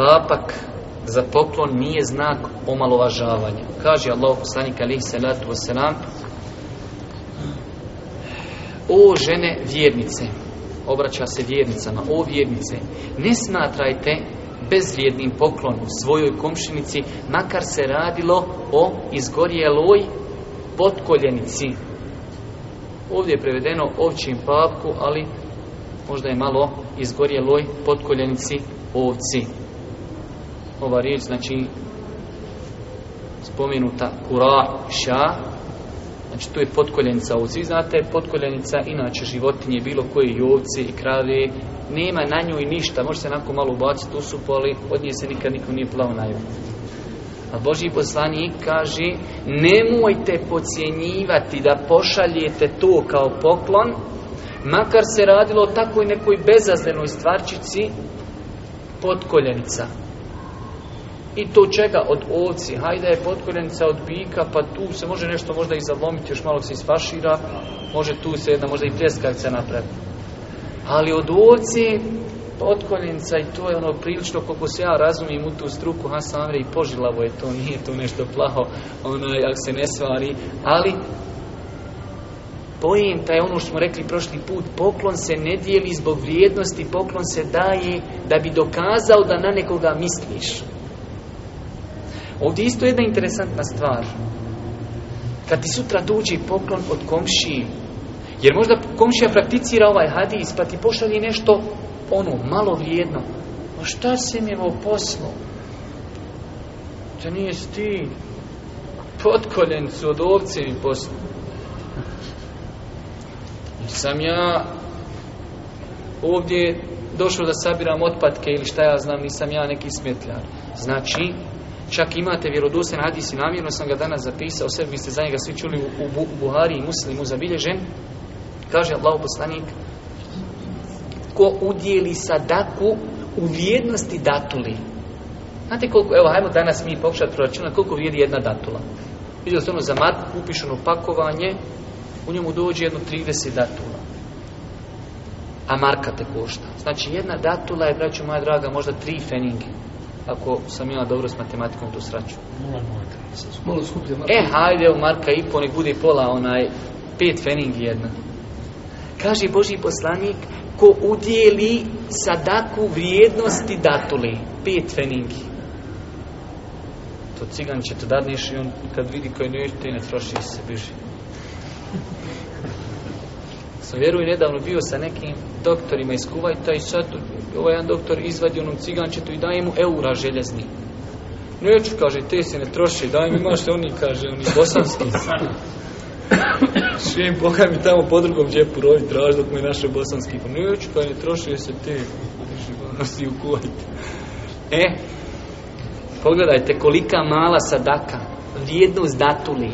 papak za poklon nije znak omalovažavanja. Kaže Allah poslanik alihi salatu wasalam O žene vjernice, obraća se vjernicama, o vjernice, ne smatrajte bezvrijednim poklonom svojoj komšinici, makar se radilo o izgorjeloj potkoljenici. Ovdje je prevedeno ovčim papku, ali možda je malo izgorjeloj potkoljenici ovci ova riječ znači spomenuta kuraša znači tu je potkoljenica Svi znate potkoljenica inače životinje bilo koje i ovce i krave nema na njoj i ništa može se onako malo ubaciti u supu ali od nje se nikad niko nije plao najbolje a Boži poslanik kaže nemojte pocijenjivati da pošaljete to kao poklon makar se radilo o takvoj nekoj bezazlenoj stvarčici potkoljenica i to čega? Od ovci. Hajde je potkorenica od bika, pa tu se može nešto možda i zalomiti još malo se isfašira. Može tu se jedna, možda i pljeskavica napraviti. Ali od ovci, potkoljenica i to je ono prilično koliko se ja razumijem u tu struku Ha sam i požilavo je to, nije to nešto plaho ono, ako se ne svari ali pojenta je ono što smo rekli prošli put poklon se ne dijeli zbog vrijednosti poklon se daje da bi dokazao da na nekoga misliš Ovdje isto jedna interesantna stvar. Kad ti sutra dođe poklon od komšiji, jer možda komšija prakticira ovaj hadis, pa ti pošalje nešto ono, malo vrijedno. A šta se mi ovo poslo? To nije sti. Potkoljenicu od ovce mi poslo. Sam ja ovdje došao da sabiram otpadke ili šta ja znam, nisam ja neki smetljar. Znači, Čak imate vjerodostan hadis i namjerno sam ga danas zapisao, sve biste za njega svi čuli u, u, Buhari i Muslimu zabilježen. Kaže Allah poslanik, ko udjeli sadaku u vrijednosti datuli. Znate koliko, evo, hajmo danas mi pokušati proračunati koliko vrijedi jedna datula. Vidjeli ste ono za mat, upišeno pakovanje, u njemu dođe jedno 30 datula. A marka te košta. Znači jedna datula je, braću moja draga, možda tri feninge ako sam ja dobro s matematikom tu sraću. E, hajde, u marka i po, nek bude pola onaj, pet feningi jedna. Kaže Boži poslanik, ko udjeli sadaku vrijednosti datule. pet feningi. To cigan će to dadniš i on kad vidi koji nešto i ne troši se, biži sam vjerujem nedavno bio sa nekim doktorima iz Kuvajta i sad ovaj jedan doktor izvadi onom cigančetu i daje mu eura željezni. Neću, kaže, te se ne troši, daj mi imaš oni, kaže, oni bosanski. Šim, Boga mi tamo po drugom džepu rovi traži dok mi naše bosanski. Neću, kaže, ne troši se te, nosi u Kuvajt. E, pogledajte kolika mala sadaka, vrijednost datuli.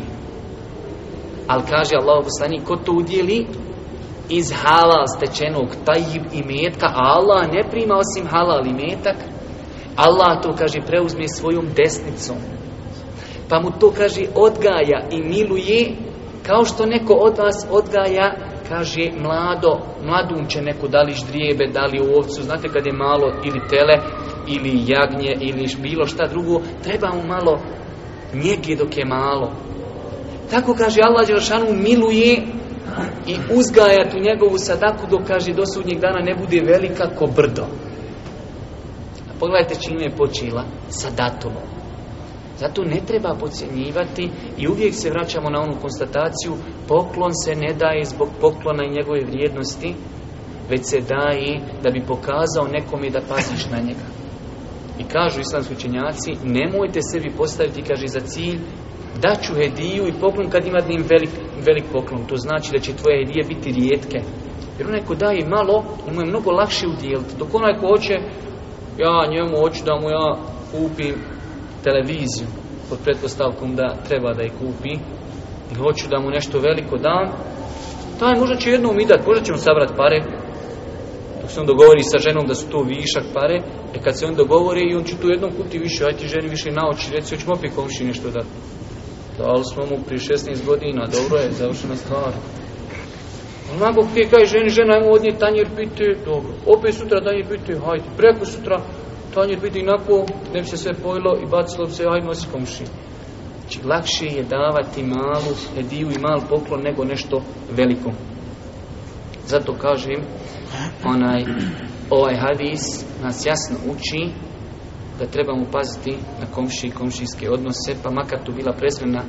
Ali kaže Allah poslanik, ko to udjeli, iz halal stečenog tajib i metka, a Allah ne prima osim halal i metak, Allah to, kaže, preuzme svojom desnicom. Pa mu to, kaže, odgaja i miluje, kao što neko od vas odgaja, kaže, mlado, mladun će neko, da li ždrijebe, da li ovcu, znate kad je malo ili tele, ili jagnje, ili bilo šta drugo, treba mu malo njegi dok je malo. Tako kaže Allah Đeršanu miluje i uzgaja tu njegovu sadaku dok kaže do sudnjeg dana ne bude velika ko brdo. A pogledajte čime je počila sa datumom. Zato ne treba podcjenjivati i uvijek se vraćamo na onu konstataciju poklon se ne daje zbog poklona i njegove vrijednosti, već se daje da bi pokazao nekome da paziš na njega. I kažu islamski učenjaci, nemojte sebi postaviti, kaže, za cilj daću hediju i poklon kad ima im velik, velik poklon. To znači da će tvoje hedije biti rijetke. Jer onaj ko daje malo, mu je mnogo lakše udjeliti. Dok onaj ko hoće, ja njemu hoću da mu ja kupim televiziju, pod pretpostavkom da treba da je kupi, i hoću da mu nešto veliko dam, taj možda će jednom i dat, možda će mu sabrat pare, dok se on dogovori sa ženom da su to višak pare, e kad se on dogovori i on će tu jednom kuti više, aj ti ženi više naoči, reci, hoćemo opet komši nešto dati. Dali smo mu prije 16 godina, dobro je, završena stvar. Onako ti kaj ženi, žena, ajmo odnijeti tanjer biti, dobro. Opet sutra tanjer biti, hajde. Preko sutra tanjer biti inako, ne bi se sve pojelo i bacilo bi se, ajmo nosi komši. Znači, lakše je davati malu hediju i mal poklon nego nešto veliko. Zato kažem, onaj, ovaj hadis nas jasno uči da trebamo paziti na komši i komšijske odnose, pa makar tu bila presrena,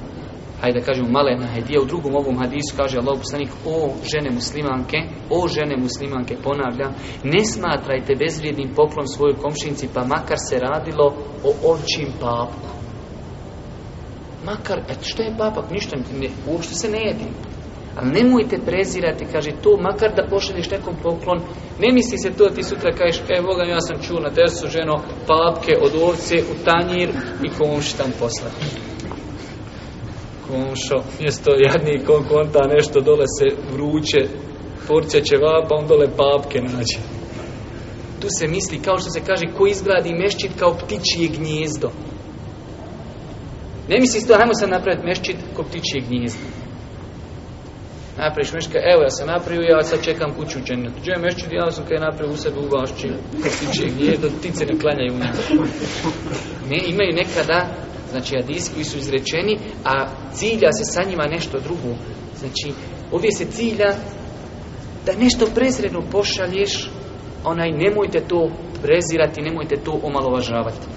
hajde da kažemo malena hedija. U drugom ovom hadisu kaže Allah poslanik, o žene muslimanke, o žene muslimanke, ponavljam, ne smatrajte bezvrijednim poklon svojoj komšinci, pa makar se radilo o očim papku. Makar, što je papak, ništa, ne, uopšte se ne jedi. Ali nemojte prezirati, kaže tu, makar da pošalješ nekom poklon, ne misli se tu da ti sutra kažeš, evo ga, ja sam čuo na tersu ženo papke od ovce u tanjir i komši tam poslati. Komšo, mjesto jadni kon konta, nešto dole se vruće, porcija će pa on dole papke nađe. Tu se misli, kao što se kaže, ko izgradi mešćit kao ptičije gnjezdo. Ne misli se, hajmo sad napraviti mešćit kao ptičije gnjezdo napraviš meška, evo ja sam napravio, ja sad čekam kuću u džennetu. Džem mešću, ja sam napravio u sebi u tiče gdje, do tice ne klanjaju Ne, imaju nekada, znači adis koji su izrečeni, a cilja se sa njima nešto drugo. Znači, ovdje se cilja da nešto prezredno pošalješ, onaj nemojte to prezirati, nemojte to omalovažavati.